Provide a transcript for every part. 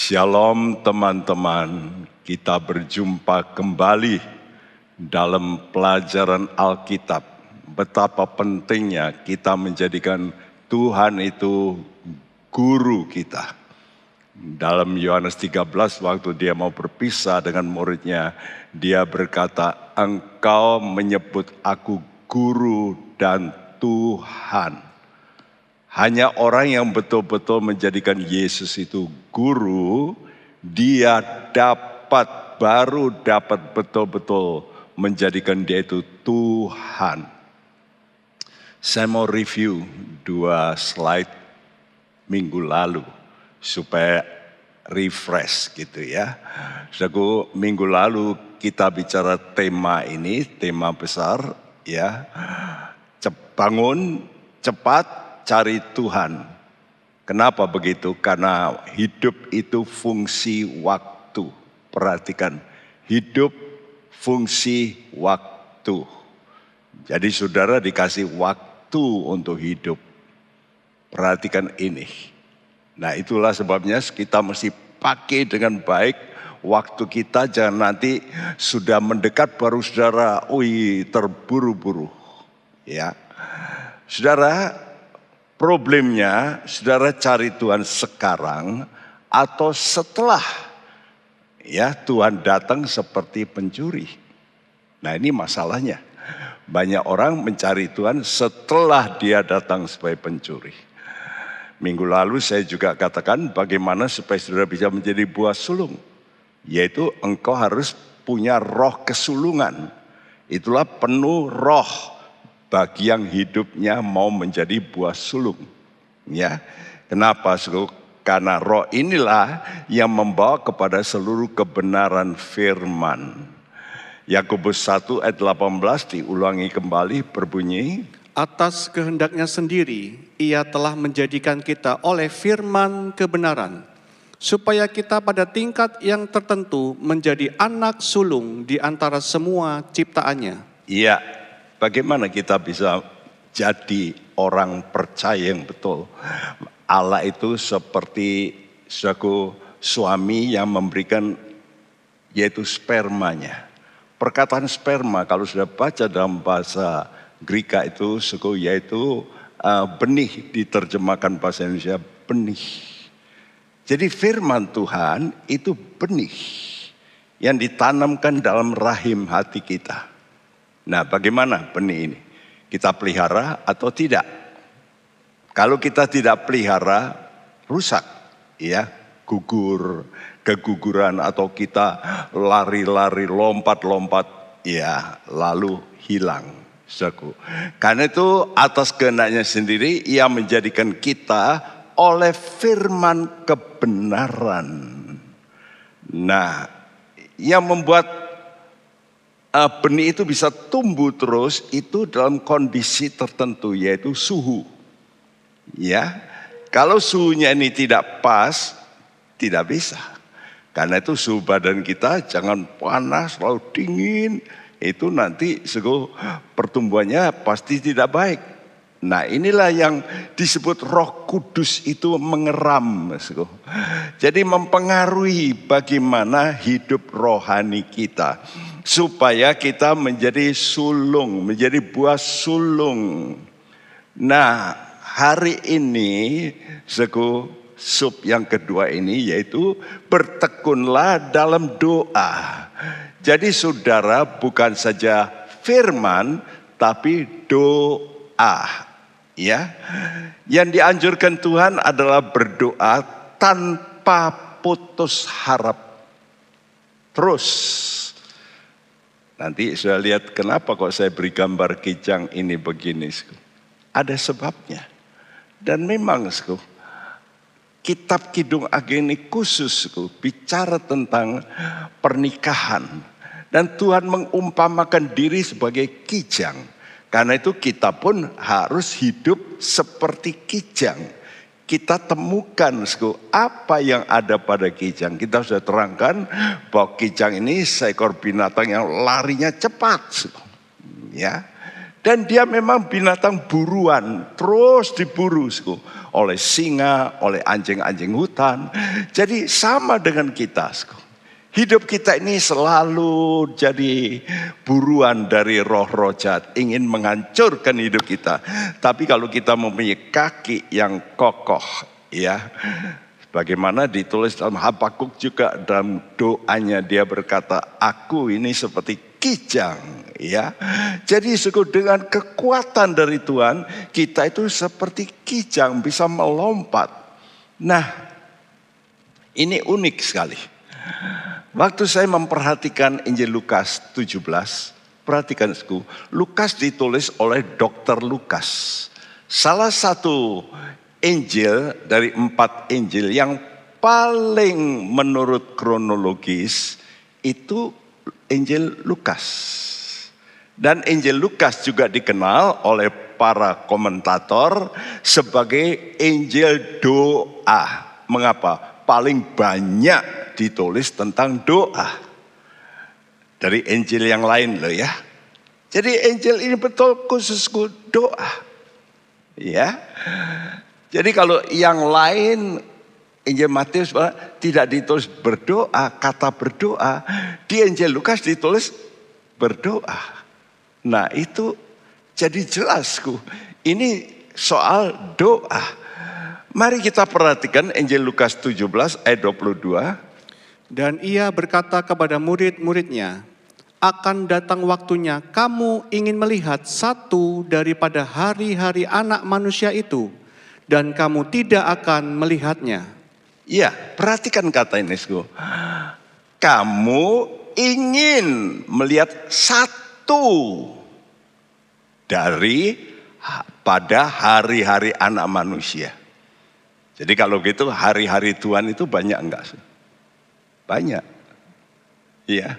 Shalom teman-teman, kita berjumpa kembali dalam pelajaran Alkitab. Betapa pentingnya kita menjadikan Tuhan itu guru kita. Dalam Yohanes 13 waktu dia mau berpisah dengan muridnya, dia berkata, engkau menyebut aku guru dan Tuhan. Hanya orang yang betul-betul menjadikan Yesus itu guru, dia dapat baru dapat betul-betul menjadikan dia itu Tuhan. Saya mau review dua slide minggu lalu supaya refresh gitu ya. Saudaraku, minggu lalu kita bicara tema ini, tema besar ya. Bangun cepat cari Tuhan. Kenapa begitu? Karena hidup itu fungsi waktu. Perhatikan, hidup fungsi waktu. Jadi saudara dikasih waktu untuk hidup. Perhatikan ini. Nah itulah sebabnya kita mesti pakai dengan baik waktu kita jangan nanti sudah mendekat baru saudara, wih terburu-buru. Ya, saudara Problemnya, saudara cari Tuhan sekarang atau setelah ya Tuhan datang seperti pencuri. Nah ini masalahnya. Banyak orang mencari Tuhan setelah dia datang sebagai pencuri. Minggu lalu saya juga katakan bagaimana supaya saudara bisa menjadi buah sulung. Yaitu engkau harus punya roh kesulungan. Itulah penuh roh bagi yang hidupnya mau menjadi buah sulung. Ya. Kenapa? Karena roh inilah yang membawa kepada seluruh kebenaran firman. Yakobus 1 ayat 18 diulangi kembali berbunyi. Atas kehendaknya sendiri, ia telah menjadikan kita oleh firman kebenaran, supaya kita pada tingkat yang tertentu menjadi anak sulung di antara semua ciptaannya. Iya, Bagaimana kita bisa jadi orang percaya yang betul? Allah itu seperti suatu suami yang memberikan yaitu spermanya. Perkataan sperma kalau sudah baca dalam bahasa Greka itu suku yaitu uh, benih diterjemahkan bahasa Indonesia benih. Jadi firman Tuhan itu benih yang ditanamkan dalam rahim hati kita. Nah, bagaimana benih ini? Kita pelihara atau tidak? Kalau kita tidak pelihara, rusak, ya, gugur, keguguran atau kita lari-lari, lompat-lompat, ya, lalu hilang. Saku. Karena itu atas kehendaknya sendiri ia menjadikan kita oleh firman kebenaran. Nah, yang membuat uh, benih itu bisa tumbuh terus itu dalam kondisi tertentu yaitu suhu. Ya. Kalau suhunya ini tidak pas, tidak bisa. Karena itu suhu badan kita jangan panas, lalu dingin. Itu nanti sego pertumbuhannya pasti tidak baik. Nah inilah yang disebut roh kudus itu mengeram. Jadi mempengaruhi bagaimana hidup rohani kita. Supaya kita menjadi sulung, menjadi buah sulung. Nah hari ini sego sub yang kedua ini yaitu bertekunlah dalam doa. Jadi saudara bukan saja firman tapi doa ya. Yang dianjurkan Tuhan adalah berdoa tanpa putus harap. Terus. Nanti saya lihat kenapa kok saya beri gambar kijang ini begini. Ada sebabnya. Dan memang kitab Kidung Ageni khusus bicara tentang pernikahan. Dan Tuhan mengumpamakan diri sebagai kijang. Karena itu kita pun harus hidup seperti kijang. Kita temukan apa yang ada pada kijang. Kita sudah terangkan bahwa kijang ini seekor binatang yang larinya cepat. Ya. Dan dia memang binatang buruan, terus diburu oleh singa, oleh anjing-anjing hutan. Jadi sama dengan kita. Hidup kita ini selalu jadi buruan dari roh-roh jahat, ingin menghancurkan hidup kita. Tapi kalau kita mempunyai kaki yang kokoh, ya, Bagaimana ditulis dalam Habakuk juga dalam doanya dia berkata, aku ini seperti kijang ya. Jadi suku dengan kekuatan dari Tuhan, kita itu seperti kijang bisa melompat. Nah, ini unik sekali. Waktu saya memperhatikan Injil Lukas 17, perhatikan suku, Lukas ditulis oleh dokter Lukas. Salah satu Injil dari empat Injil yang paling menurut kronologis itu Injil Lukas. Dan Injil Lukas juga dikenal oleh para komentator sebagai Injil doa. Mengapa? Paling banyak ditulis tentang doa. Dari Injil yang lain loh ya. Jadi Injil ini betul khusus doa. Ya. Jadi kalau yang lain Injil Matius tidak ditulis berdoa, kata berdoa. Di Injil Lukas ditulis berdoa. Nah itu jadi jelasku. Ini soal doa. Mari kita perhatikan Injil Lukas 17 ayat 22. Dan ia berkata kepada murid-muridnya, akan datang waktunya kamu ingin melihat satu daripada hari-hari anak manusia itu dan kamu tidak akan melihatnya. Iya, perhatikan kata ini, Kamu ingin melihat satu dari pada hari-hari anak manusia. Jadi kalau gitu hari-hari Tuhan itu banyak enggak? Banyak. Iya.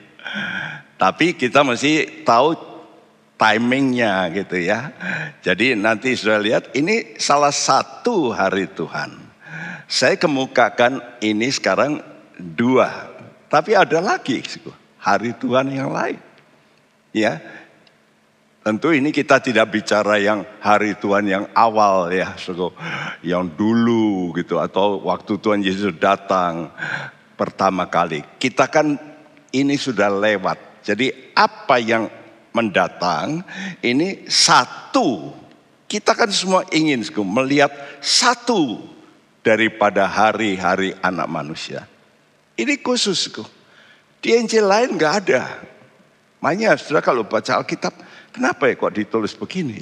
Tapi kita mesti tahu timingnya gitu ya. Jadi nanti sudah lihat ini salah satu hari Tuhan. Saya kemukakan ini sekarang dua. Tapi ada lagi hari Tuhan yang lain. Ya, Tentu ini kita tidak bicara yang hari Tuhan yang awal ya, yang dulu gitu atau waktu Tuhan Yesus datang pertama kali. Kita kan ini sudah lewat. Jadi apa yang mendatang ini satu. Kita kan semua ingin melihat satu daripada hari-hari anak manusia. Ini khusus. Di Injil lain nggak ada. Makanya sudah kalau baca Alkitab, kenapa ya kok ditulis begini?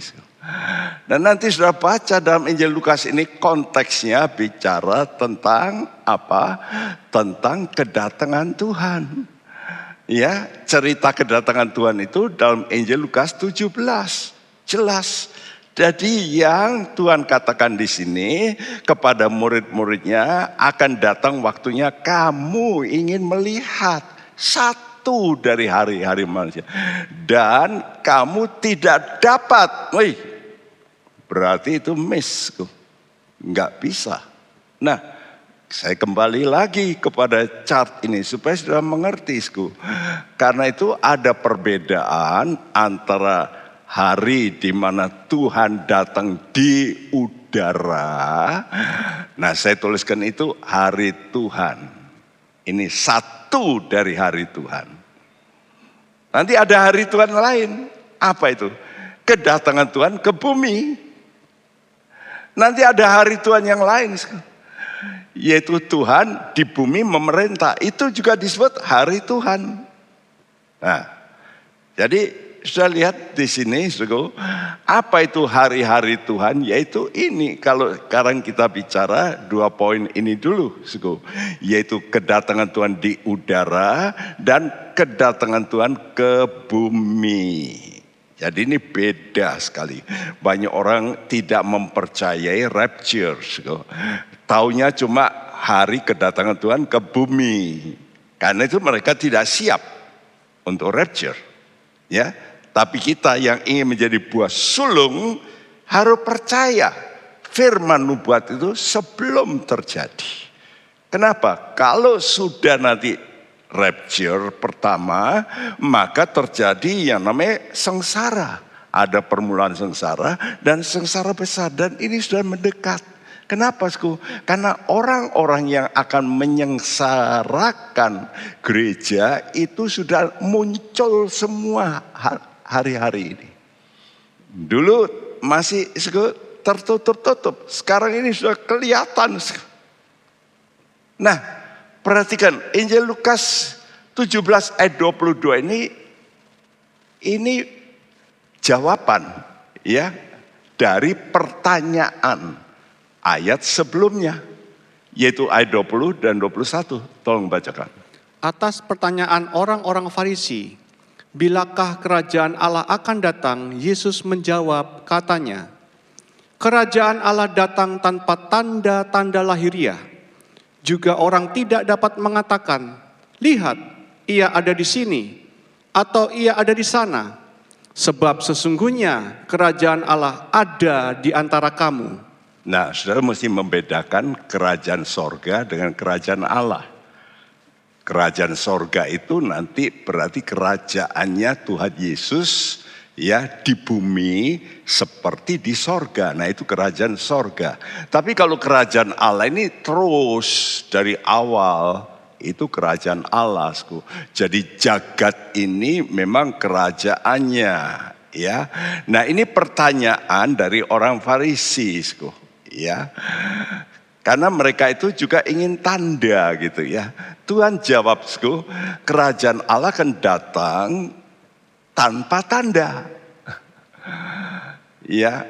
Dan nanti sudah baca dalam Injil Lukas ini konteksnya bicara tentang apa? Tentang kedatangan Tuhan. Ya, cerita kedatangan Tuhan itu dalam Injil Lukas 17. Jelas. Jadi yang Tuhan katakan di sini kepada murid-muridnya akan datang waktunya kamu ingin melihat satu dari hari-hari manusia. Dan kamu tidak dapat. Wih, berarti itu miss. Enggak bisa. Nah, saya kembali lagi kepada chart ini supaya sudah mengerti, Sku. Karena itu ada perbedaan antara hari di mana Tuhan datang di udara. Nah, saya tuliskan itu hari Tuhan. Ini satu dari hari Tuhan. Nanti ada hari Tuhan lain. Apa itu? Kedatangan Tuhan ke bumi. Nanti ada hari Tuhan yang lain. Yaitu Tuhan di bumi memerintah. Itu juga disebut hari Tuhan. Nah, jadi sudah lihat di sini, apa itu hari-hari Tuhan? Yaitu ini. Kalau sekarang kita bicara dua poin ini dulu, yaitu kedatangan Tuhan di udara dan kedatangan Tuhan ke bumi. Jadi ini beda sekali. Banyak orang tidak mempercayai rapture. Taunya cuma hari kedatangan Tuhan ke bumi. Karena itu mereka tidak siap untuk rapture. Ya, tapi kita yang ingin menjadi buah sulung harus percaya firman nubuat itu sebelum terjadi. Kenapa? Kalau sudah nanti rapture pertama, maka terjadi yang namanya sengsara ada permulaan sengsara dan sengsara besar dan ini sudah mendekat. Kenapa, Sku? Karena orang-orang yang akan menyengsarakan gereja itu sudah muncul semua hari-hari ini. Dulu masih Sku, tertutup-tutup, sekarang ini sudah kelihatan. Sku. Nah, perhatikan Injil Lukas 17 ayat 22 ini ini jawaban ya dari pertanyaan ayat sebelumnya yaitu ayat 20 dan 21. Tolong bacakan. Atas pertanyaan orang-orang Farisi, bilakah kerajaan Allah akan datang? Yesus menjawab katanya, kerajaan Allah datang tanpa tanda-tanda lahiriah. Juga orang tidak dapat mengatakan, lihat, ia ada di sini, atau ia ada di sana, Sebab sesungguhnya kerajaan Allah ada di antara kamu. Nah, saudara mesti membedakan kerajaan sorga dengan kerajaan Allah. Kerajaan sorga itu nanti berarti kerajaannya Tuhan Yesus ya di bumi seperti di sorga. Nah itu kerajaan sorga. Tapi kalau kerajaan Allah ini terus dari awal itu kerajaan Allah. Jadi jagat ini memang kerajaannya ya. Nah, ini pertanyaan dari orang Farisi, ya. Karena mereka itu juga ingin tanda gitu ya. Tuhan jawab, kerajaan Allah akan datang tanpa tanda. ya,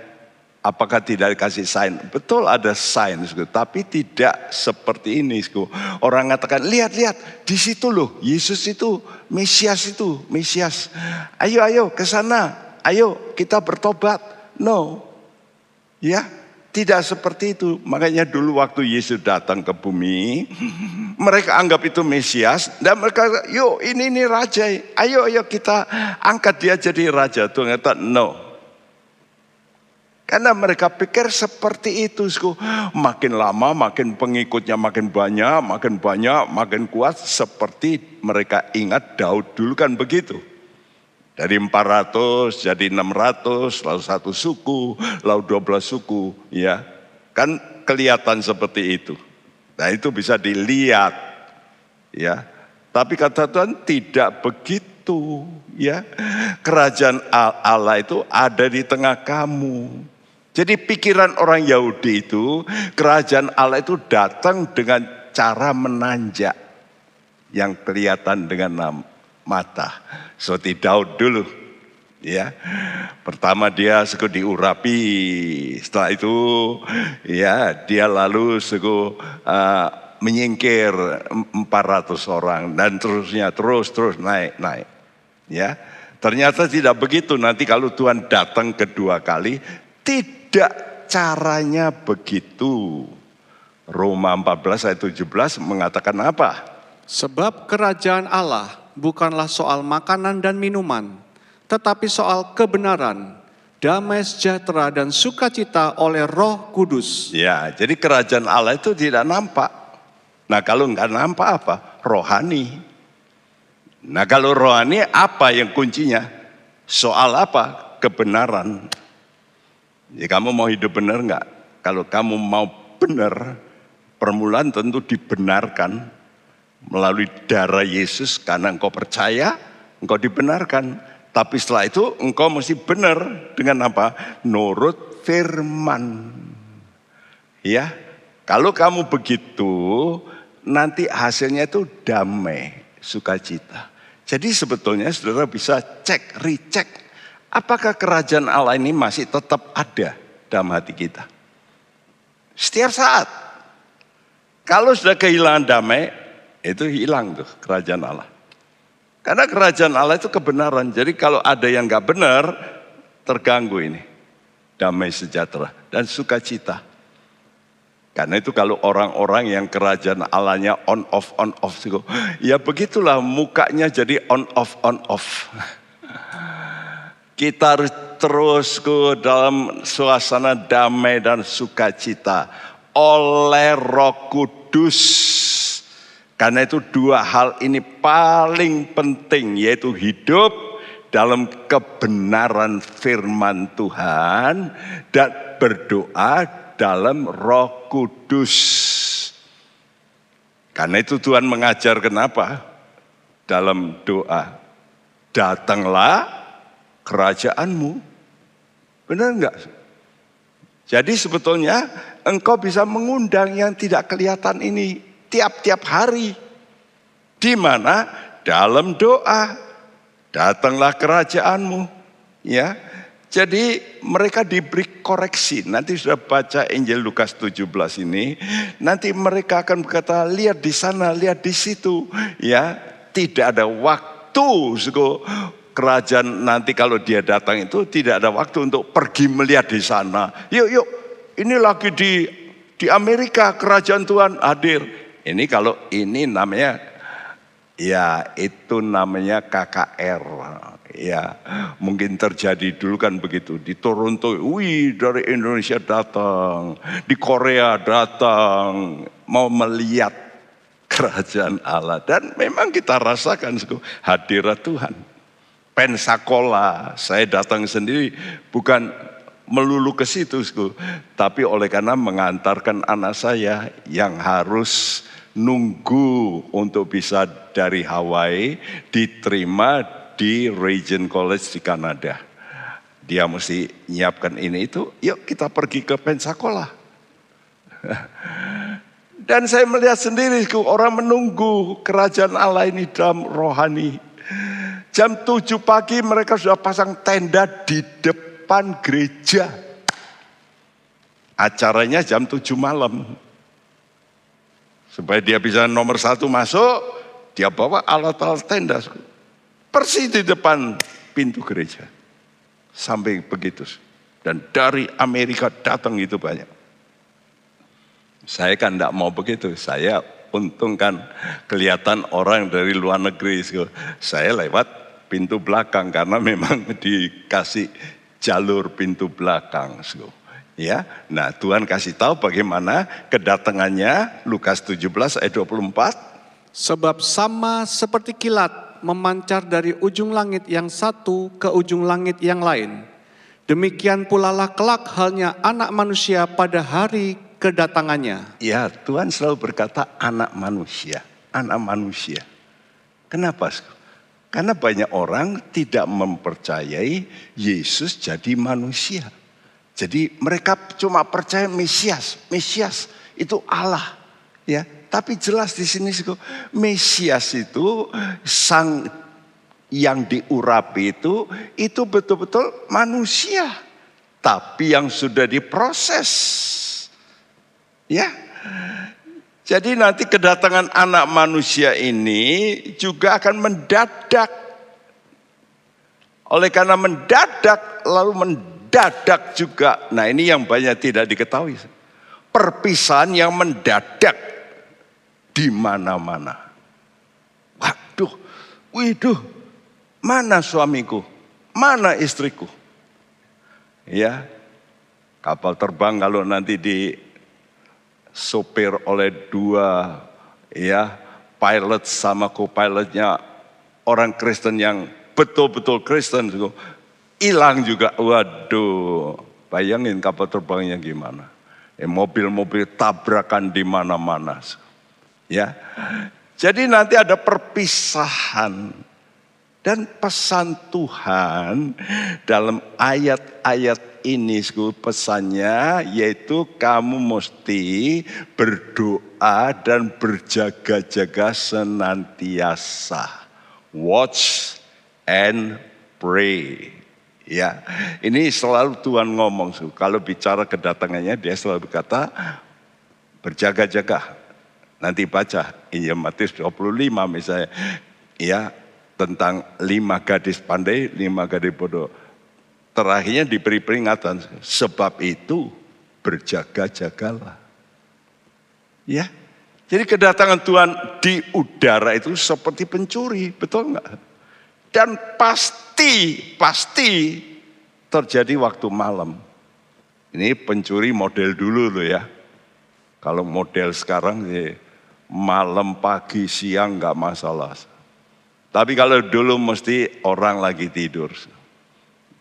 Apakah tidak dikasih sign? Betul ada sign, tapi tidak seperti ini. Orang mengatakan, lihat-lihat, di situ loh, Yesus itu, Mesias itu, Mesias. Ayo, ayo ke sana, ayo kita bertobat. No, ya tidak seperti itu. Makanya dulu waktu Yesus datang ke bumi, mereka anggap itu Mesias dan mereka, yuk ini ini raja, ayo ayo kita angkat dia jadi raja. Tuhan kata, no, karena mereka pikir seperti itu. Makin lama makin pengikutnya makin banyak, makin banyak, makin kuat. Seperti mereka ingat Daud dulu kan begitu. Dari 400 jadi 600, lalu satu suku, lalu 12 suku. ya Kan kelihatan seperti itu. Nah itu bisa dilihat. ya Tapi kata Tuhan tidak begitu. ya Kerajaan Allah itu ada di tengah kamu. Jadi pikiran orang Yahudi itu kerajaan Allah itu datang dengan cara menanjak yang kelihatan dengan mata. Seperti Daud dulu. Ya, pertama dia suku diurapi, setelah itu ya dia lalu suku uh, menyingkir 400 orang dan terusnya terus terus naik naik. Ya, ternyata tidak begitu. Nanti kalau Tuhan datang kedua kali, tidak caranya begitu. Roma 14 ayat 17 mengatakan apa? Sebab kerajaan Allah bukanlah soal makanan dan minuman, tetapi soal kebenaran, damai sejahtera dan sukacita oleh roh kudus. Ya, jadi kerajaan Allah itu tidak nampak. Nah kalau nggak nampak apa? Rohani. Nah kalau rohani apa yang kuncinya? Soal apa? Kebenaran. Ya kamu mau hidup benar enggak? Kalau kamu mau benar, permulaan tentu dibenarkan melalui darah Yesus karena engkau percaya, engkau dibenarkan. Tapi setelah itu engkau mesti benar dengan apa? Nurut firman. Ya, kalau kamu begitu, nanti hasilnya itu damai, sukacita. Jadi sebetulnya saudara bisa cek, recheck Apakah kerajaan Allah ini masih tetap ada dalam hati kita? Setiap saat. Kalau sudah kehilangan damai, itu hilang tuh kerajaan Allah. Karena kerajaan Allah itu kebenaran. Jadi kalau ada yang gak benar, terganggu ini. Damai sejahtera dan sukacita. Karena itu kalau orang-orang yang kerajaan Allahnya on off on off, ya begitulah mukanya jadi on off on off. Kita harus terus ke dalam suasana damai dan sukacita oleh Roh Kudus. Karena itu dua hal ini paling penting yaitu hidup dalam kebenaran firman Tuhan dan berdoa dalam Roh Kudus. Karena itu Tuhan mengajar kenapa? Dalam doa, datanglah kerajaanmu. Benar enggak? Jadi sebetulnya engkau bisa mengundang yang tidak kelihatan ini tiap-tiap hari. Di mana? Dalam doa. Datanglah kerajaanmu. Ya. Jadi mereka diberi koreksi. Nanti sudah baca Injil Lukas 17 ini. Nanti mereka akan berkata, lihat di sana, lihat di situ. Ya, tidak ada waktu kerajaan nanti kalau dia datang itu tidak ada waktu untuk pergi melihat di sana. Yuk, yuk, ini lagi di di Amerika kerajaan Tuhan hadir. Ini kalau ini namanya ya itu namanya KKR. Ya, mungkin terjadi dulu kan begitu di Toronto, wih dari Indonesia datang, di Korea datang, mau melihat kerajaan Allah dan memang kita rasakan hadirat Tuhan. Pensacola. Saya datang sendiri bukan melulu ke situ, tapi oleh karena mengantarkan anak saya yang harus nunggu untuk bisa dari Hawaii diterima di Regent College di Kanada. Dia mesti nyiapkan ini itu, yuk kita pergi ke Pensacola. Dan saya melihat sendiri orang menunggu kerajaan Allah ini dalam rohani. Jam 7 pagi mereka sudah pasang tenda di depan gereja. Acaranya jam 7 malam. Supaya dia bisa nomor satu masuk, dia bawa alat-alat tenda. Persis di depan pintu gereja. Sampai begitu. Dan dari Amerika datang itu banyak. Saya kan tidak mau begitu. Saya untung kan kelihatan orang dari luar negeri. Saya lewat pintu belakang karena memang dikasih jalur pintu belakang. Ya, nah Tuhan kasih tahu bagaimana kedatangannya Lukas 17 ayat 24. Sebab sama seperti kilat memancar dari ujung langit yang satu ke ujung langit yang lain. Demikian pula lah kelak halnya anak manusia pada hari kedatangannya. Ya, Tuhan selalu berkata anak manusia, anak manusia. Kenapa? Karena banyak orang tidak mempercayai Yesus jadi manusia. Jadi mereka cuma percaya Mesias, Mesias itu Allah, ya. Tapi jelas di sini Mesias itu sang yang diurapi itu itu betul-betul manusia, tapi yang sudah diproses Ya. Jadi nanti kedatangan anak manusia ini juga akan mendadak. Oleh karena mendadak lalu mendadak juga. Nah ini yang banyak tidak diketahui. Perpisahan yang mendadak di mana-mana. Waduh, widuh, mana suamiku? Mana istriku? Ya, kapal terbang kalau nanti di sopir oleh dua ya pilot sama co-pilotnya orang Kristen yang betul-betul Kristen hilang juga. Waduh bayangin kapal terbangnya gimana. Eh, mobil-mobil tabrakan di mana-mana ya. Jadi nanti ada perpisahan dan pesan Tuhan dalam ayat-ayat ini pesannya yaitu kamu mesti berdoa dan berjaga-jaga senantiasa. Watch and pray. Ya, ini selalu Tuhan ngomong. Kalau bicara kedatangannya dia selalu berkata berjaga-jaga. Nanti baca Injil Matius 25 misalnya. Ya, tentang lima gadis pandai, lima gadis bodoh terakhirnya diberi peringatan. Sebab itu berjaga-jagalah. Ya, jadi kedatangan Tuhan di udara itu seperti pencuri, betul nggak? Dan pasti, pasti terjadi waktu malam. Ini pencuri model dulu loh ya. Kalau model sekarang ya malam, pagi, siang nggak masalah. Tapi kalau dulu mesti orang lagi tidur.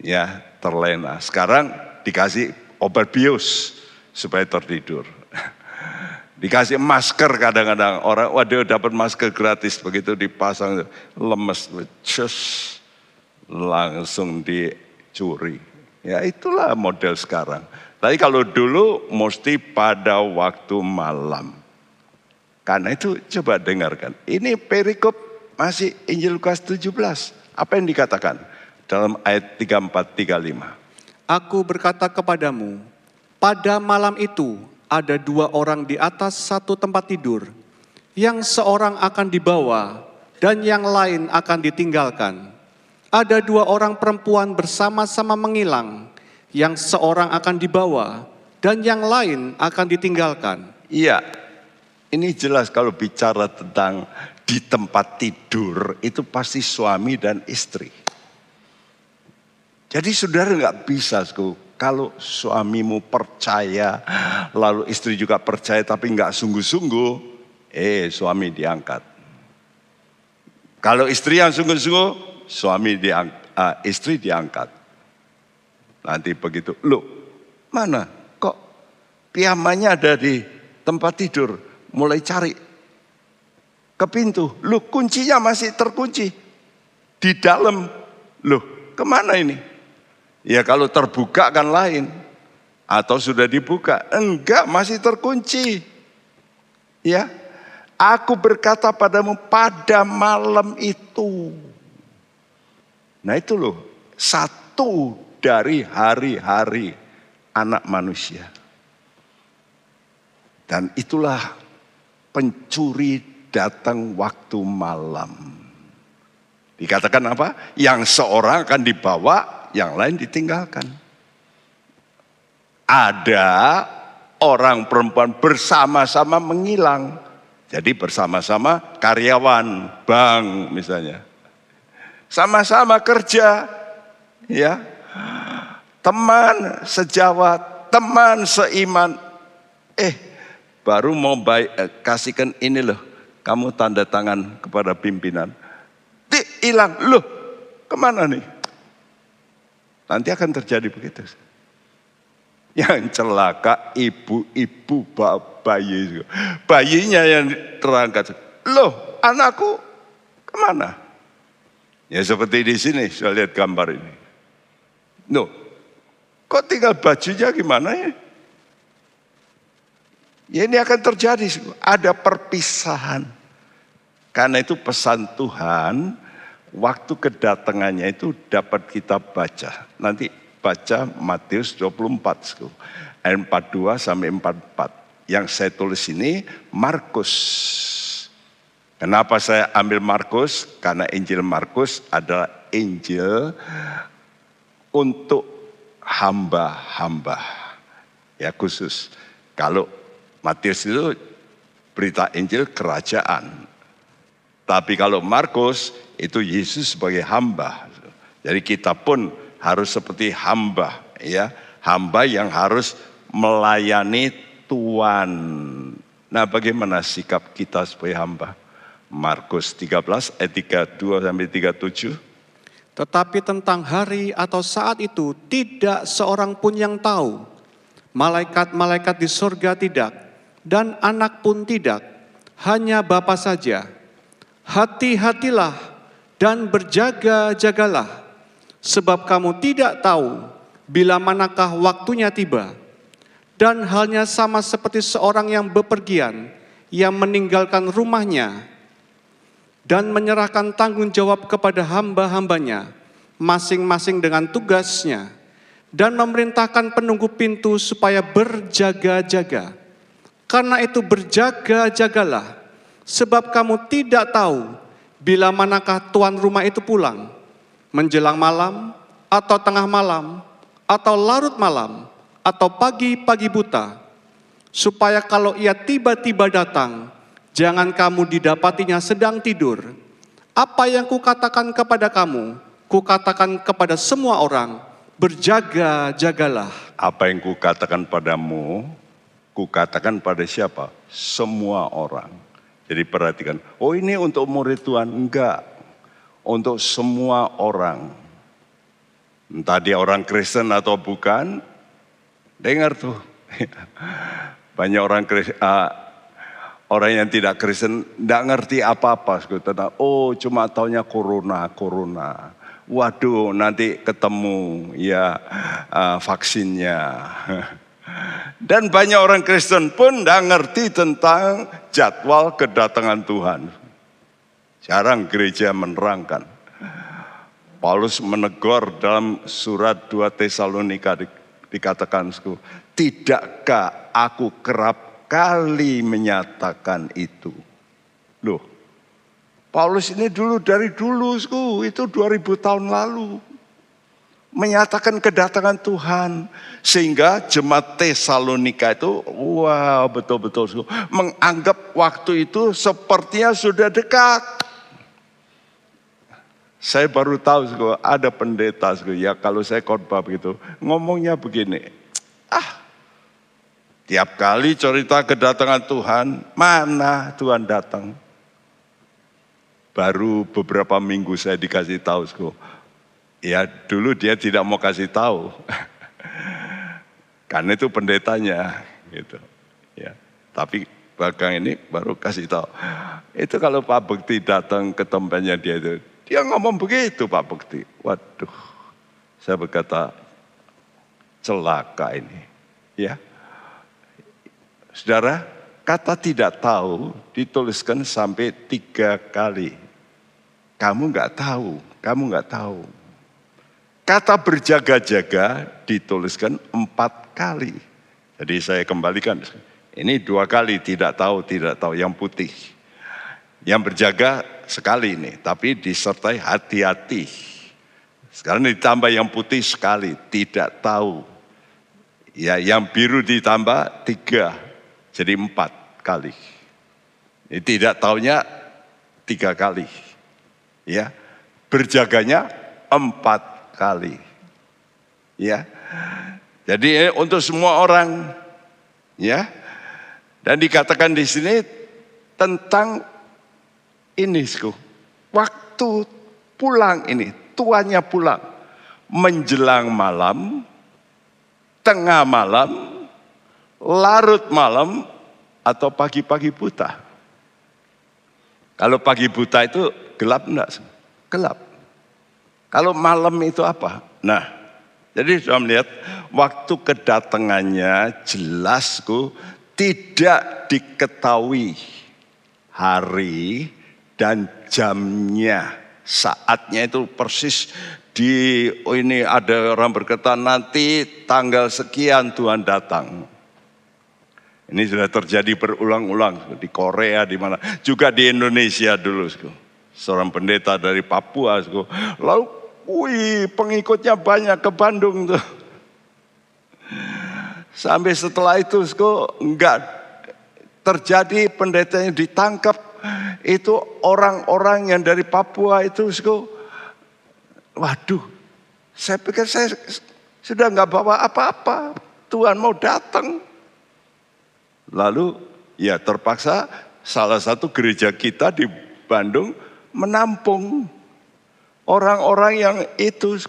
Ya, terlena. Sekarang dikasih obat bius supaya tertidur. Dikasih masker kadang-kadang orang, waduh dapat masker gratis begitu dipasang lemes, cus langsung dicuri. Ya itulah model sekarang. Tapi kalau dulu mesti pada waktu malam. Karena itu coba dengarkan. Ini perikop masih Injil Lukas 17. Apa yang dikatakan dalam ayat 34 35? Aku berkata kepadamu, pada malam itu ada dua orang di atas satu tempat tidur, yang seorang akan dibawa dan yang lain akan ditinggalkan. Ada dua orang perempuan bersama-sama mengilang, yang seorang akan dibawa dan yang lain akan ditinggalkan. Iya, ini jelas kalau bicara tentang di tempat tidur itu pasti suami dan istri. Jadi saudara nggak bisa kalau suamimu percaya, lalu istri juga percaya tapi nggak sungguh-sungguh, eh suami diangkat. Kalau istri yang sungguh-sungguh, suami diang, uh, istri diangkat. Nanti begitu, lo mana kok piamannya ada di tempat tidur, mulai cari ke pintu, lo kuncinya masih terkunci di dalam, lo ke mana ini? Ya kalau terbuka kan lain. Atau sudah dibuka. Enggak, masih terkunci. Ya. Aku berkata padamu pada malam itu. Nah itu loh. Satu dari hari-hari anak manusia. Dan itulah pencuri datang waktu malam. Dikatakan apa? Yang seorang akan dibawa yang lain ditinggalkan. Ada orang perempuan bersama-sama menghilang. Jadi bersama-sama karyawan bank misalnya. Sama-sama kerja, ya. Teman sejawat, teman seiman. Eh, baru mau baik, eh, kasihkan ini loh. Kamu tanda tangan kepada pimpinan. Di, hilang, loh ke mana nih? Nanti akan terjadi begitu. Yang celaka ibu-ibu bayi. Bayinya yang terangkat. Loh anakku ke mana? Ya seperti di sini saya lihat gambar ini. No, kok tinggal bajunya gimana ya? Ya ini akan terjadi, ada perpisahan. Karena itu pesan Tuhan, waktu kedatangannya itu dapat kita baca. Nanti baca Matius 24, ayat 42 sampai 44. Yang saya tulis ini Markus. Kenapa saya ambil Markus? Karena Injil Markus adalah Injil untuk hamba-hamba. Ya khusus. Kalau Matius itu berita Injil kerajaan. Tapi kalau Markus itu Yesus sebagai hamba. Jadi kita pun harus seperti hamba ya, hamba yang harus melayani Tuhan. Nah, bagaimana sikap kita sebagai hamba? Markus 13 ayat 32 sampai 37. Tetapi tentang hari atau saat itu tidak seorang pun yang tahu. Malaikat-malaikat di surga tidak dan anak pun tidak, hanya Bapa saja. Hati-hatilah dan berjaga-jagalah, sebab kamu tidak tahu bila manakah waktunya tiba. Dan halnya sama seperti seorang yang bepergian, yang meninggalkan rumahnya dan menyerahkan tanggung jawab kepada hamba-hambanya, masing-masing dengan tugasnya, dan memerintahkan penunggu pintu supaya berjaga-jaga. Karena itu berjaga-jagalah, sebab kamu tidak tahu bila manakah tuan rumah itu pulang, menjelang malam, atau tengah malam, atau larut malam, atau pagi-pagi buta, supaya kalau ia tiba-tiba datang, jangan kamu didapatinya sedang tidur. Apa yang kukatakan kepada kamu, kukatakan kepada semua orang, berjaga-jagalah. Apa yang kukatakan padamu, kukatakan pada siapa? Semua orang. Jadi perhatikan, oh ini untuk murid Tuhan. Enggak. untuk semua orang. Entah dia orang Kristen atau bukan, dengar tuh. Banyak orang Kristen, uh, orang yang tidak Kristen tidak ngerti apa-apa tentang oh cuma taunya corona, corona. Waduh, nanti ketemu ya uh, vaksinnya. Dan banyak orang Kristen pun tidak ngerti tentang jadwal kedatangan Tuhan. Jarang gereja menerangkan. Paulus menegur dalam surat 2 Tesalonika dikatakan, tidakkah aku kerap kali menyatakan itu? Loh, Paulus ini dulu dari dulu, itu 2000 tahun lalu. Menyatakan kedatangan Tuhan. Sehingga jemaat Tesalonika itu, wow betul-betul menganggap waktu itu sepertinya sudah dekat. Saya baru tahu ada pendeta ya kalau saya khotbah begitu ngomongnya begini. Ah, tiap kali cerita kedatangan Tuhan, mana Tuhan datang? Baru beberapa minggu saya dikasih tahu. Ya dulu dia tidak mau kasih tahu. Karena itu pendetanya gitu. Ya. Tapi belakang ini baru kasih tahu. Itu kalau Pak Bekti datang ke tempatnya dia itu, dia ngomong begitu Pak Bekti. Waduh, saya berkata celaka ini. Ya, Saudara, kata tidak tahu dituliskan sampai tiga kali. Kamu nggak tahu, kamu nggak tahu. Kata berjaga-jaga dituliskan empat kali. Jadi saya kembalikan. Ini dua kali tidak tahu, tidak tahu. Yang putih. Yang berjaga sekali ini, tapi disertai hati-hati. Sekarang ditambah yang putih sekali, tidak tahu. Ya, yang biru ditambah tiga, jadi empat kali. Ini tidak tahunya tiga kali. Ya, berjaganya empat kali. Ya, jadi untuk semua orang, ya, dan dikatakan di sini tentang ini, waktu pulang ini, tuanya pulang. Menjelang malam, tengah malam, larut malam, atau pagi-pagi buta. Kalau pagi buta itu gelap enggak? Gelap. Kalau malam itu apa? Nah, jadi sudah melihat waktu kedatangannya jelasku tidak diketahui hari dan jamnya saatnya itu persis di oh ini ada orang berkata nanti tanggal sekian Tuhan datang. Ini sudah terjadi berulang-ulang di Korea di mana juga di Indonesia dulu. Seorang pendeta dari Papua. Lalu wih pengikutnya banyak ke Bandung tuh. Sampai setelah itu enggak terjadi pendetanya ditangkap itu orang-orang yang dari Papua itu, waduh, saya pikir saya sudah nggak bawa apa-apa. Tuhan mau datang. Lalu ya terpaksa salah satu gereja kita di Bandung menampung orang-orang yang itu.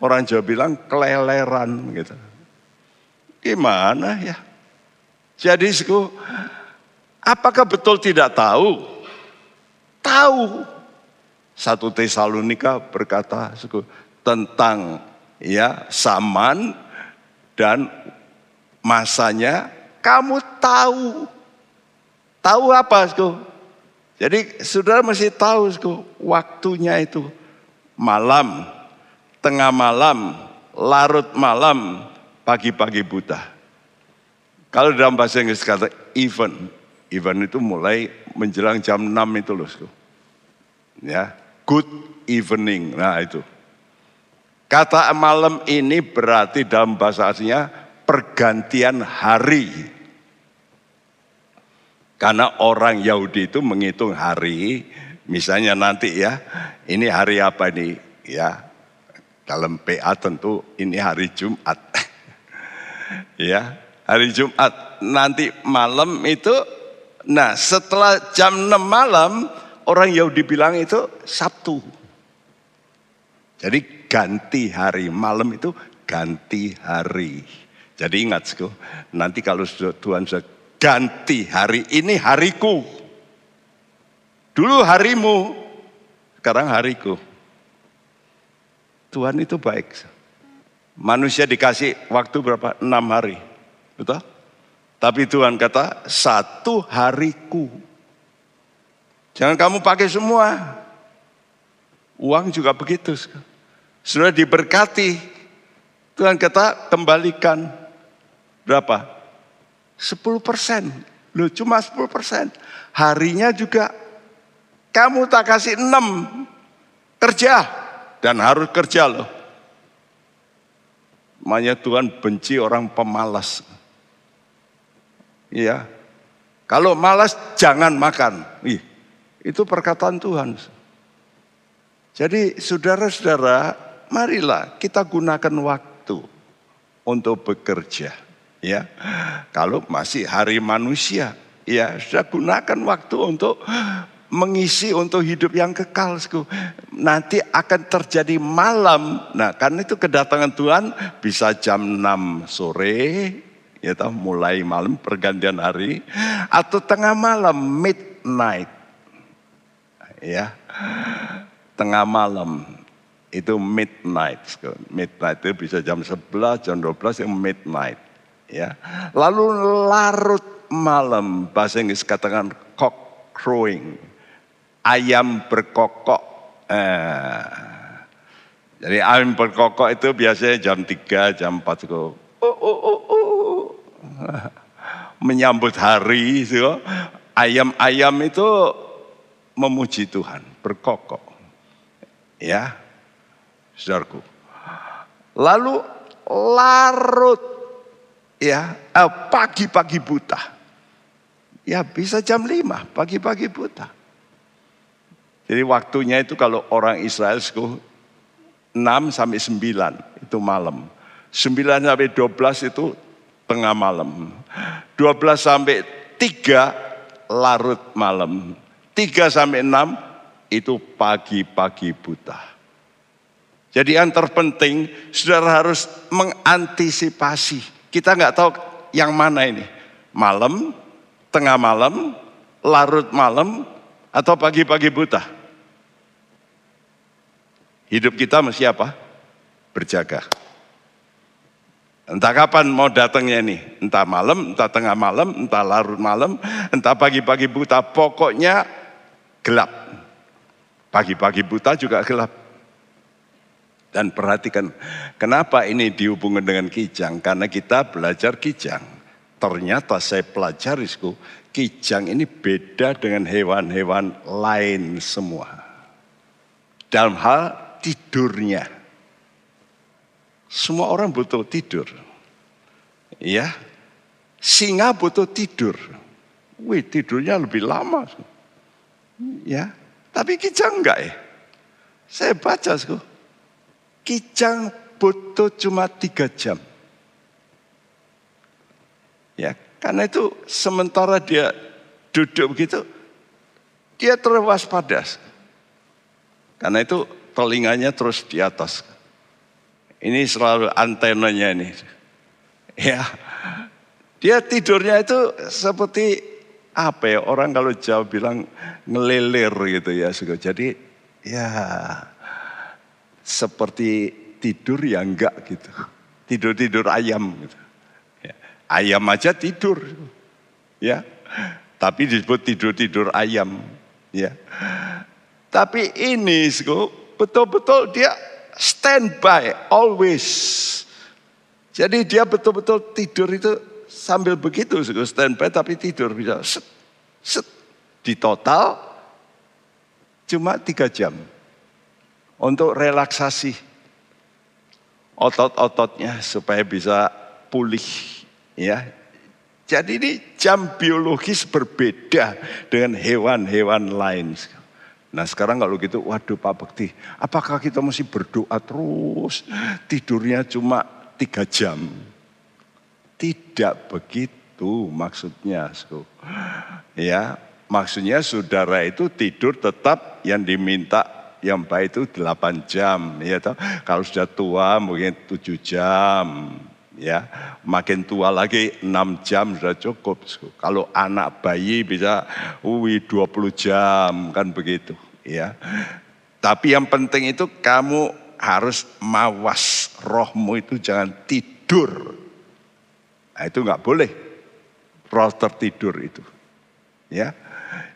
Orang Jawa bilang keleleran gitu. Gimana ya? Jadi apakah betul tidak tahu? tahu. Satu Tesalonika berkata tentang ya zaman dan masanya kamu tahu. Tahu apa, Sko? Jadi saudara mesti tahu, Sko, waktunya itu malam, tengah malam, larut malam, pagi-pagi buta. Kalau dalam bahasa Inggris kata even, even itu mulai menjelang jam 6 itu loh. Ya, good evening. Nah itu. Kata malam ini berarti dalam bahasa aslinya pergantian hari. Karena orang Yahudi itu menghitung hari, misalnya nanti ya, ini hari apa nih? Ya, dalam PA tentu ini hari Jumat. ya, hari Jumat. Nanti malam itu Nah setelah jam 6 malam orang Yahudi bilang itu Sabtu. Jadi ganti hari, malam itu ganti hari. Jadi ingat, nanti kalau Tuhan sudah ganti hari ini hariku. Dulu harimu, sekarang hariku. Tuhan itu baik. Manusia dikasih waktu berapa? Enam hari. Betul? Tapi Tuhan kata, satu hariku. Jangan kamu pakai semua. Uang juga begitu. Sudah diberkati. Tuhan kata, kembalikan. Berapa? 10 persen. Loh cuma 10 persen. Harinya juga kamu tak kasih 6. Kerja. Dan harus kerja loh. Makanya Tuhan benci orang pemalas. Iya. Kalau malas jangan makan. Ih, itu perkataan Tuhan. Jadi saudara-saudara, marilah kita gunakan waktu untuk bekerja. Ya, kalau masih hari manusia, ya sudah gunakan waktu untuk mengisi untuk hidup yang kekal. Nanti akan terjadi malam. Nah, karena itu kedatangan Tuhan bisa jam 6 sore, ya tahu mulai malam pergantian hari atau tengah malam midnight. Ya. Tengah malam itu midnight. Midnight itu bisa jam 11, jam 12 yang midnight. Ya. Lalu larut malam bahasa Inggris katakan cock crowing. Ayam berkokok. Eh. Jadi ayam berkokok itu biasanya jam 3, jam 4. Oh, oh, oh, oh. Menyambut hari. Ayam-ayam itu memuji Tuhan, berkokok. Ya, saudaraku. Lalu larut, ya, eh, pagi-pagi buta. Ya bisa jam 5, pagi-pagi buta. Jadi waktunya itu kalau orang Israel 6 sampai 9 itu malam. 9 sampai 12 itu tengah malam. 12 sampai 3 larut malam. 3 sampai 6 itu pagi-pagi buta. Jadi yang terpenting saudara harus mengantisipasi. Kita nggak tahu yang mana ini. Malam, tengah malam, larut malam, atau pagi-pagi buta. Hidup kita mesti apa? Berjaga. Entah kapan mau datangnya ini, entah malam, entah tengah malam, entah larut malam, entah pagi-pagi buta, pokoknya gelap. Pagi-pagi buta juga gelap. Dan perhatikan, kenapa ini dihubungkan dengan kijang? Karena kita belajar kijang. Ternyata saya pelajari, kijang ini beda dengan hewan-hewan lain semua. Dalam hal tidurnya. Semua orang butuh tidur. Ya, singa butuh tidur. Wih, tidurnya lebih lama. Ya, tapi kijang enggak ya? Saya baca, sku. kijang butuh cuma tiga jam. Ya, karena itu sementara dia duduk begitu, dia terwaspada. Karena itu telinganya terus di atas. Ini selalu antenanya ini. Ya, dia tidurnya itu seperti apa ya orang kalau jauh bilang ngelilir gitu ya. Jadi ya seperti tidur ya enggak gitu. Tidur-tidur ayam gitu. Ya, ayam aja tidur. Ya. Tapi disebut tidur-tidur ayam. Ya. Tapi ini betul-betul dia standby always. Jadi dia betul-betul tidur itu sambil begitu standby tapi tidur bisa set, set. Di total cuma tiga jam untuk relaksasi otot-ototnya supaya bisa pulih ya. Jadi ini jam biologis berbeda dengan hewan-hewan lain. Nah sekarang kalau gitu, waduh Pak Bekti, apakah kita mesti berdoa terus, tidurnya cuma tiga jam? Tidak begitu maksudnya. So. Ya, maksudnya saudara itu tidur tetap yang diminta yang baik itu 8 jam ya toh. Kalau sudah tua mungkin 7 jam ya. Makin tua lagi 6 jam sudah cukup. Kalau anak bayi bisa wih 20 jam kan begitu ya. Tapi yang penting itu kamu harus mawas rohmu itu jangan tidur. Nah, itu nggak boleh. Roh tertidur itu. Ya.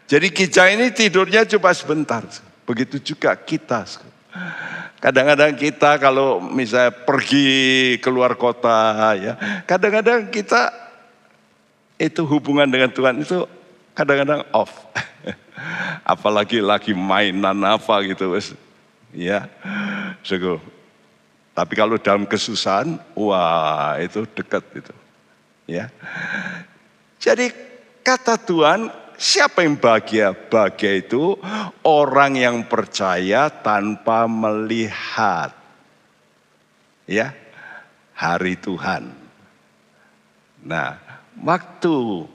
Jadi kijang ini tidurnya cuma sebentar. Begitu juga kita. Kadang-kadang kita kalau misalnya pergi keluar kota ya, kadang-kadang kita itu hubungan dengan Tuhan itu kadang-kadang off. Apalagi lagi mainan apa gitu ya. Sego. Tapi kalau dalam kesusahan, wah itu dekat itu. Ya. Jadi kata Tuhan Siapa yang bahagia? Bahagia itu orang yang percaya tanpa melihat. Ya, hari Tuhan. Nah, waktu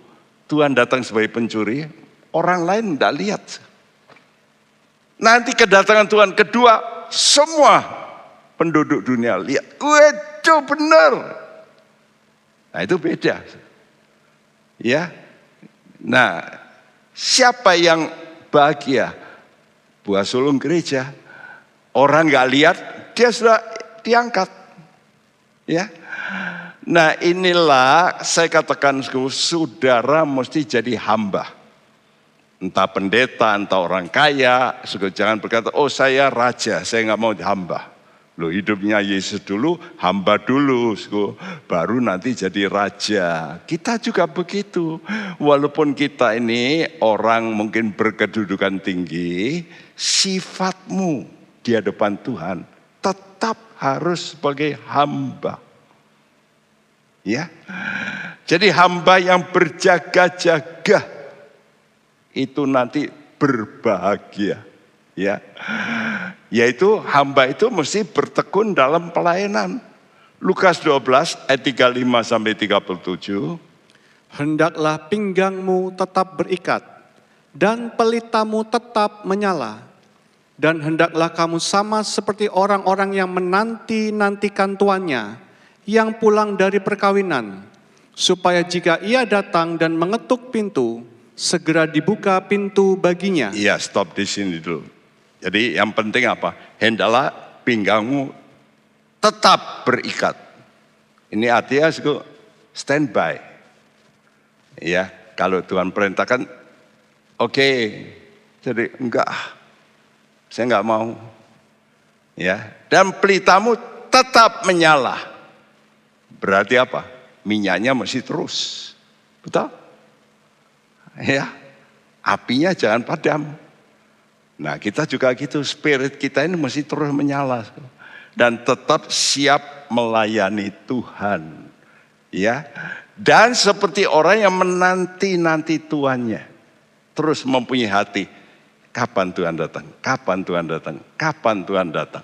Tuhan datang sebagai pencuri, orang lain tidak lihat. Nanti kedatangan Tuhan kedua, semua penduduk dunia lihat. Waduh benar. Nah itu beda. Ya. Nah Siapa yang bahagia? Buah sulung gereja. Orang nggak lihat, dia sudah diangkat. Ya. Nah inilah saya katakan saudara mesti jadi hamba. Entah pendeta, entah orang kaya. Jangan berkata, oh saya raja, saya nggak mau hamba. Lo hidupnya Yesus dulu, hamba dulu, baru nanti jadi raja. Kita juga begitu. Walaupun kita ini orang mungkin berkedudukan tinggi, sifatmu di hadapan Tuhan tetap harus sebagai hamba. Ya. Jadi hamba yang berjaga-jaga itu nanti berbahagia. Ya yaitu hamba itu mesti bertekun dalam pelayanan. Lukas 12 ayat 35 sampai 37. Hendaklah pinggangmu tetap berikat dan pelitamu tetap menyala. Dan hendaklah kamu sama seperti orang-orang yang menanti-nantikan tuannya yang pulang dari perkawinan, supaya jika ia datang dan mengetuk pintu, segera dibuka pintu baginya. Iya, stop di sini dulu. Jadi yang penting apa? Hendaklah pinggangmu tetap berikat. Ini artinya standby. Ya, kalau Tuhan perintahkan, oke, okay. jadi enggak, saya enggak mau. Ya, dan pelitamu tetap menyala. Berarti apa? Minyaknya masih terus. Betul? Ya, apinya jangan padam. Nah kita juga gitu, spirit kita ini mesti terus menyala. Dan tetap siap melayani Tuhan. Ya, dan seperti orang yang menanti-nanti tuannya. Terus mempunyai hati. Kapan Tuhan datang? Kapan Tuhan datang? Kapan Tuhan datang?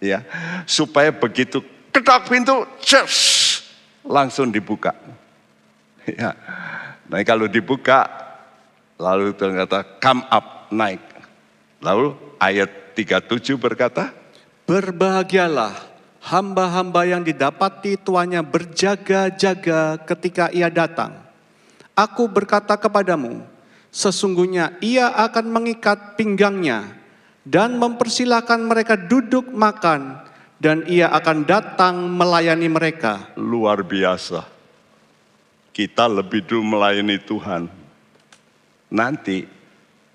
Ya, supaya begitu ketok pintu, just, langsung dibuka. Ya. Nah kalau dibuka, lalu ternyata come up, naik. Lalu ayat 37 berkata, Berbahagialah hamba-hamba yang didapati tuannya berjaga-jaga ketika ia datang. Aku berkata kepadamu, sesungguhnya ia akan mengikat pinggangnya dan mempersilahkan mereka duduk makan dan ia akan datang melayani mereka. Luar biasa. Kita lebih dulu melayani Tuhan. Nanti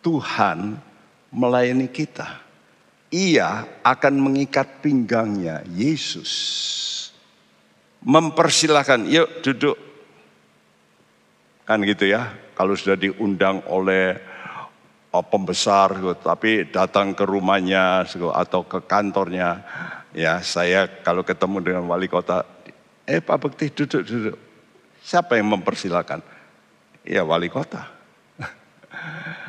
Tuhan melayani kita. Ia akan mengikat pinggangnya, Yesus. Mempersilahkan, yuk duduk. Kan gitu ya, kalau sudah diundang oleh oh, pembesar, tapi datang ke rumahnya atau ke kantornya. Ya saya kalau ketemu dengan wali kota, eh Pak Bekti duduk, duduk. Siapa yang mempersilahkan? Ya wali kota.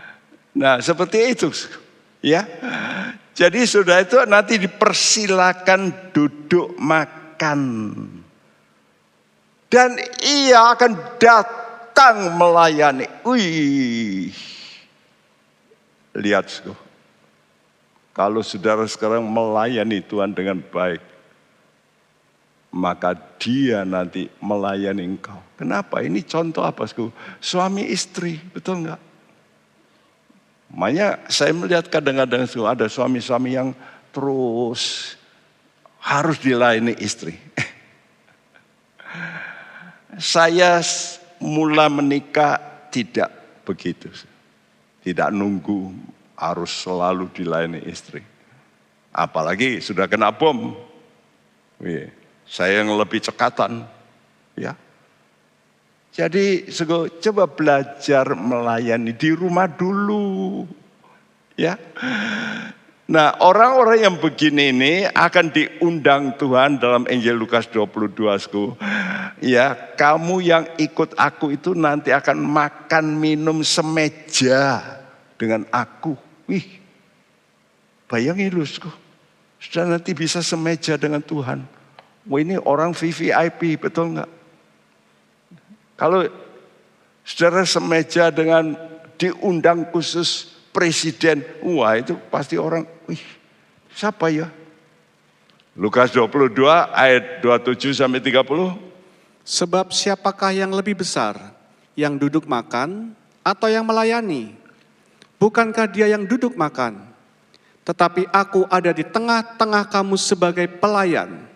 Nah seperti itu. Ya. Jadi sudah itu nanti dipersilakan duduk makan. Dan ia akan datang melayani. Wih. Lihat. Kalau saudara sekarang melayani Tuhan dengan baik, maka dia nanti melayani engkau. Kenapa? Ini contoh apa? Suami istri, betul enggak? Makanya saya melihat kadang-kadang ada suami-suami yang terus harus dilayani istri. saya mula menikah tidak begitu. Tidak nunggu harus selalu dilayani istri. Apalagi sudah kena bom. Saya yang lebih cekatan. Ya. Jadi coba belajar melayani di rumah dulu. Ya. Nah orang-orang yang begini ini akan diundang Tuhan dalam Injil Lukas 22. Sku. Ya, kamu yang ikut aku itu nanti akan makan minum semeja dengan aku. Wih, bayangin lu, sudah nanti bisa semeja dengan Tuhan. Wah ini orang VVIP, betul nggak? Kalau saudara semeja dengan diundang khusus presiden, wah itu pasti orang, wih siapa ya? Lukas 22 ayat 27 sampai 30. Sebab siapakah yang lebih besar, yang duduk makan atau yang melayani? Bukankah dia yang duduk makan? Tetapi aku ada di tengah-tengah kamu sebagai pelayan.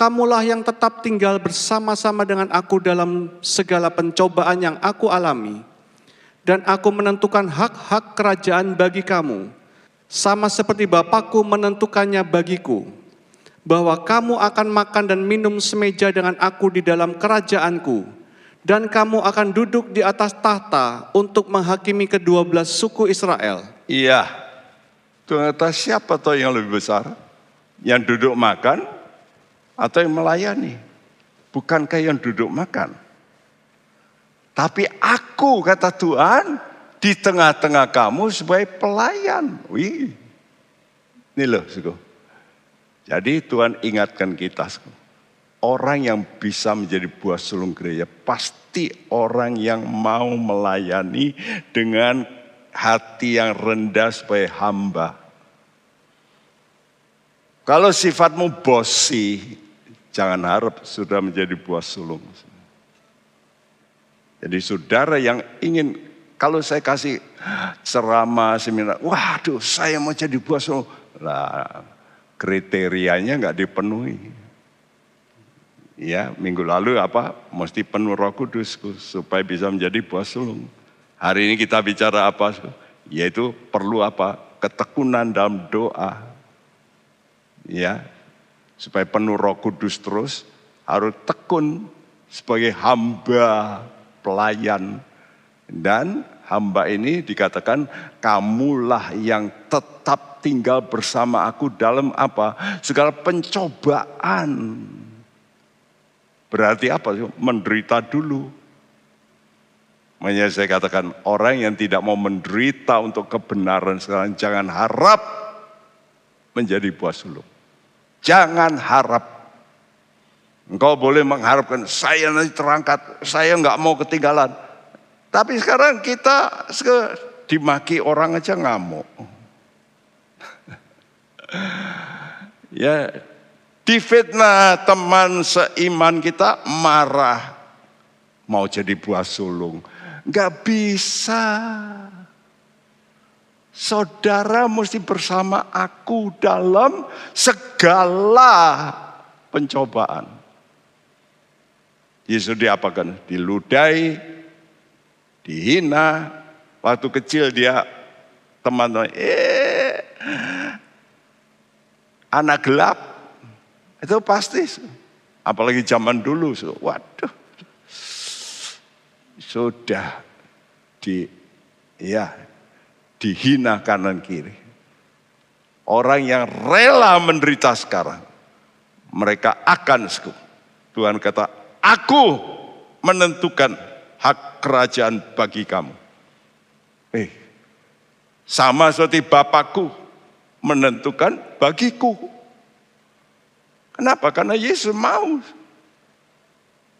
Kamulah yang tetap tinggal bersama-sama dengan aku dalam segala pencobaan yang aku alami. Dan aku menentukan hak-hak kerajaan bagi kamu, sama seperti Bapakku menentukannya bagiku bahwa kamu akan makan dan minum semeja dengan aku di dalam kerajaanku, dan kamu akan duduk di atas tahta untuk menghakimi kedua belas suku Israel. Iya, ternyata siapa toh yang lebih besar? Yang duduk makan atau yang melayani? Bukankah yang duduk makan? Tapi aku kata Tuhan di tengah-tengah kamu sebagai pelayan. Wih, ini loh, suku. Jadi Tuhan ingatkan kita, orang yang bisa menjadi buah sulung gereja pasti orang yang mau melayani dengan hati yang rendah sebagai hamba. Kalau sifatmu bosi, jangan harap sudah menjadi buah sulung. Jadi saudara yang ingin, kalau saya kasih ceramah, seminar, waduh saya mau jadi buah sulung. Lah, kriterianya nggak dipenuhi. Ya, minggu lalu apa? Mesti penuh Roh Kudus supaya bisa menjadi buah sulung. Hari ini kita bicara apa? Yaitu perlu apa? Ketekunan dalam doa. Ya, supaya penuh Roh Kudus terus harus tekun sebagai hamba pelayan dan hamba ini dikatakan kamulah yang tetap tinggal bersama aku dalam apa? Segala pencobaan. Berarti apa? Menderita dulu. Makanya saya katakan orang yang tidak mau menderita untuk kebenaran sekarang jangan harap menjadi buah sulung. Jangan harap. Engkau boleh mengharapkan saya nanti terangkat, saya nggak mau ketinggalan. Tapi sekarang kita dimaki orang aja ngamuk. ya difitnah teman seiman kita marah mau jadi buah sulung nggak bisa saudara mesti bersama aku dalam segala pencobaan Yesus diapakan diludai dihina waktu kecil dia teman-teman eh anak gelap. Itu pasti. Apalagi zaman dulu. Waduh. Sudah di ya dihina kanan kiri. Orang yang rela menderita sekarang. Mereka akan sekup. Tuhan kata, aku menentukan hak kerajaan bagi kamu. Eh, sama seperti Bapakku menentukan bagiku. Kenapa? Karena Yesus mau.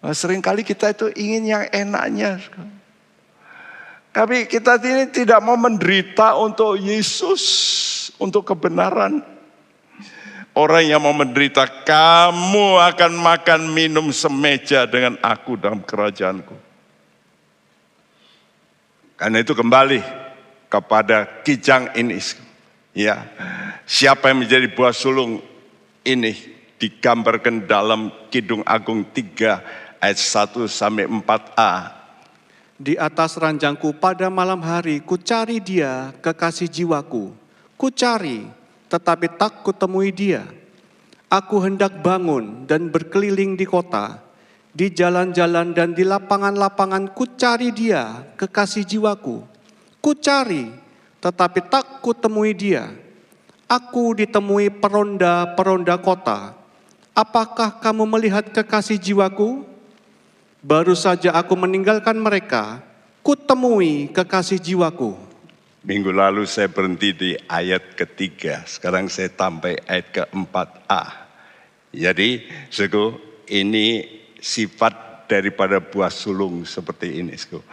Nah, sering kali kita itu ingin yang enaknya. Tapi kita ini tidak mau menderita untuk Yesus. untuk kebenaran. Orang yang mau menderita, kamu akan makan minum semeja dengan aku dalam kerajaanku. Karena itu kembali kepada kijang ini. Ya, siapa yang menjadi buah sulung ini digambarkan dalam Kidung Agung 3 ayat 1 sampai 4a. Di atas ranjangku pada malam hari ku cari dia kekasih jiwaku. Ku cari tetapi tak kutemui dia. Aku hendak bangun dan berkeliling di kota, di jalan-jalan dan di lapangan-lapangan ku cari dia, kekasih jiwaku. Ku cari, tetapi tak kutemui dia. Aku ditemui peronda-peronda kota. Apakah kamu melihat kekasih jiwaku? Baru saja aku meninggalkan mereka, kutemui kekasih jiwaku. Minggu lalu saya berhenti di ayat ketiga, sekarang saya sampai ayat keempat A. Jadi, suku, ini sifat daripada buah sulung seperti ini, suku.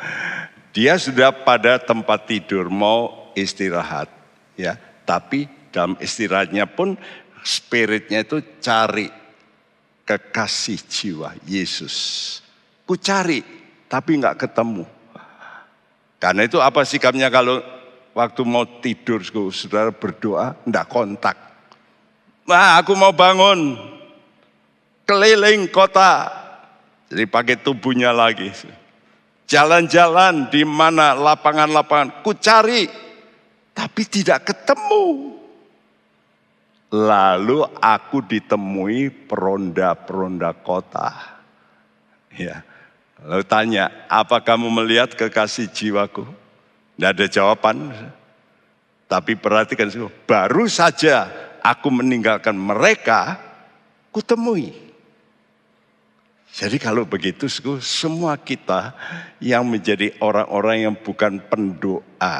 Dia sudah pada tempat tidur mau istirahat, ya. Tapi dalam istirahatnya pun spiritnya itu cari kekasih jiwa Yesus. Ku cari, tapi nggak ketemu. Karena itu apa sikapnya kalau Waktu mau tidur, saudara berdoa, enggak kontak. Nah, aku mau bangun, keliling kota. Jadi pakai tubuhnya lagi. Jalan-jalan di mana lapangan-lapangan, ku cari, tapi tidak ketemu. Lalu aku ditemui peronda-peronda kota. Ya. Lalu tanya, apa kamu melihat kekasih jiwaku? Tidak ada jawaban. Tapi perhatikan, baru saja aku meninggalkan mereka, kutemui. Jadi kalau begitu, semua kita yang menjadi orang-orang yang bukan pendoa,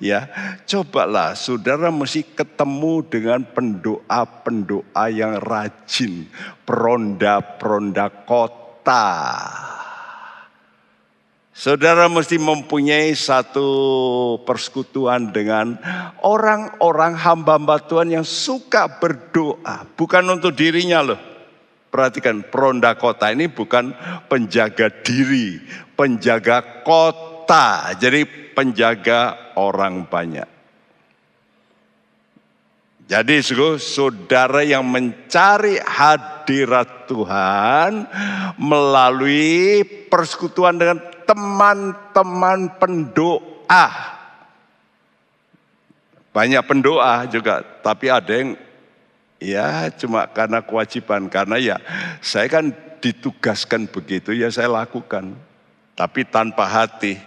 ya cobalah saudara mesti ketemu dengan pendoa-pendoa yang rajin, peronda-peronda kota. Saudara mesti mempunyai satu persekutuan dengan orang-orang hamba-hamba Tuhan yang suka berdoa. Bukan untuk dirinya loh. Perhatikan, peronda kota ini bukan penjaga diri, penjaga kota. Jadi penjaga orang banyak. Jadi saudara yang mencari hadirat Tuhan melalui persekutuan dengan teman-teman pendoa. Banyak pendoa juga, tapi ada yang ya cuma karena kewajiban. Karena ya saya kan ditugaskan begitu ya saya lakukan. Tapi tanpa hati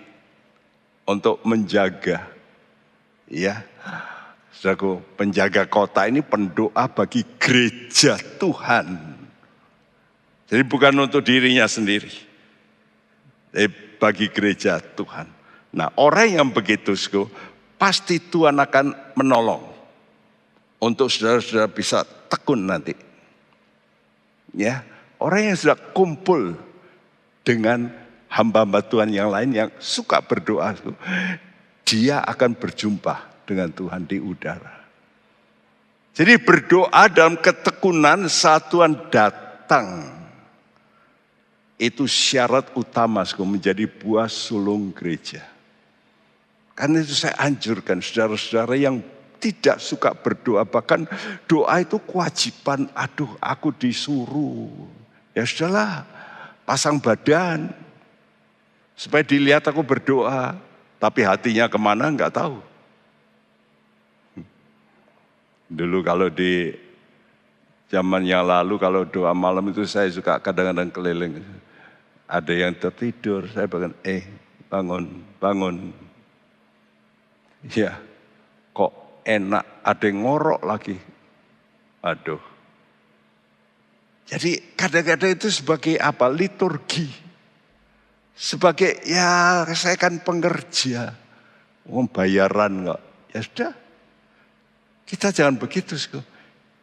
untuk menjaga. Ya, Saudaraku, penjaga kota ini pendoa bagi gereja Tuhan. Jadi bukan untuk dirinya sendiri. Tapi bagi gereja Tuhan. Nah orang yang begitu pasti Tuhan akan menolong. Untuk saudara-saudara bisa tekun nanti. Ya, orang yang sudah kumpul dengan hamba-hamba Tuhan yang lain yang suka berdoa, dia akan berjumpa dengan Tuhan di udara. Jadi berdoa dalam ketekunan saat Tuhan datang itu syarat utama menjadi buah sulung gereja. Karena itu saya anjurkan saudara-saudara yang tidak suka berdoa, bahkan doa itu kewajiban. Aduh, aku disuruh. Ya sudahlah, pasang badan. Supaya dilihat aku berdoa. Tapi hatinya ke mana nggak tahu. Dulu kalau di zaman yang lalu kalau doa malam itu saya suka kadang-kadang keliling. Ada yang tertidur, saya bangun, eh bangun, bangun. Ya, kok enak, ada yang ngorok lagi. Aduh. Jadi kadang-kadang itu sebagai apa? Liturgi. Sebagai ya saya kan pengerja. Uang bayaran enggak. Ya sudah. Kita jangan begitu.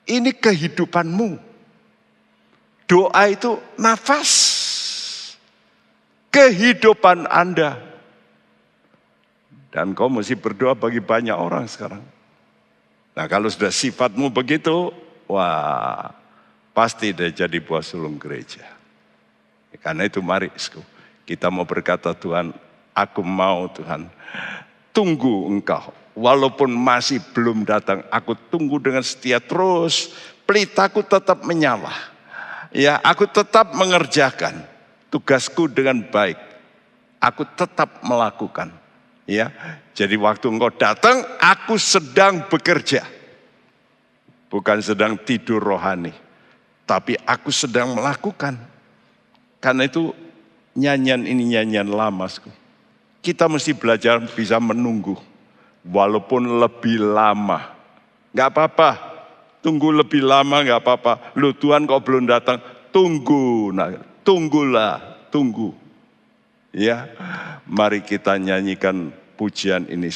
Ini kehidupanmu. Doa itu nafas kehidupan Anda. Dan kau mesti berdoa bagi banyak orang sekarang. Nah kalau sudah sifatmu begitu, wah pasti dia jadi buah sulung gereja. Karena itu mari kita mau berkata Tuhan, aku mau Tuhan, tunggu engkau. Walaupun masih belum datang, aku tunggu dengan setia terus. Pelitaku tetap menyala. Ya, aku tetap mengerjakan tugasku dengan baik. Aku tetap melakukan. Ya, jadi waktu engkau datang, aku sedang bekerja. Bukan sedang tidur rohani. Tapi aku sedang melakukan. Karena itu nyanyian ini nyanyian lama. Kita mesti belajar bisa menunggu. Walaupun lebih lama. Gak apa-apa. Tunggu lebih lama gak apa-apa. Lu Tuhan kok belum datang. Tunggu. Nah, tunggulah. Tunggu. Ya, mari kita nyanyikan pujian ini.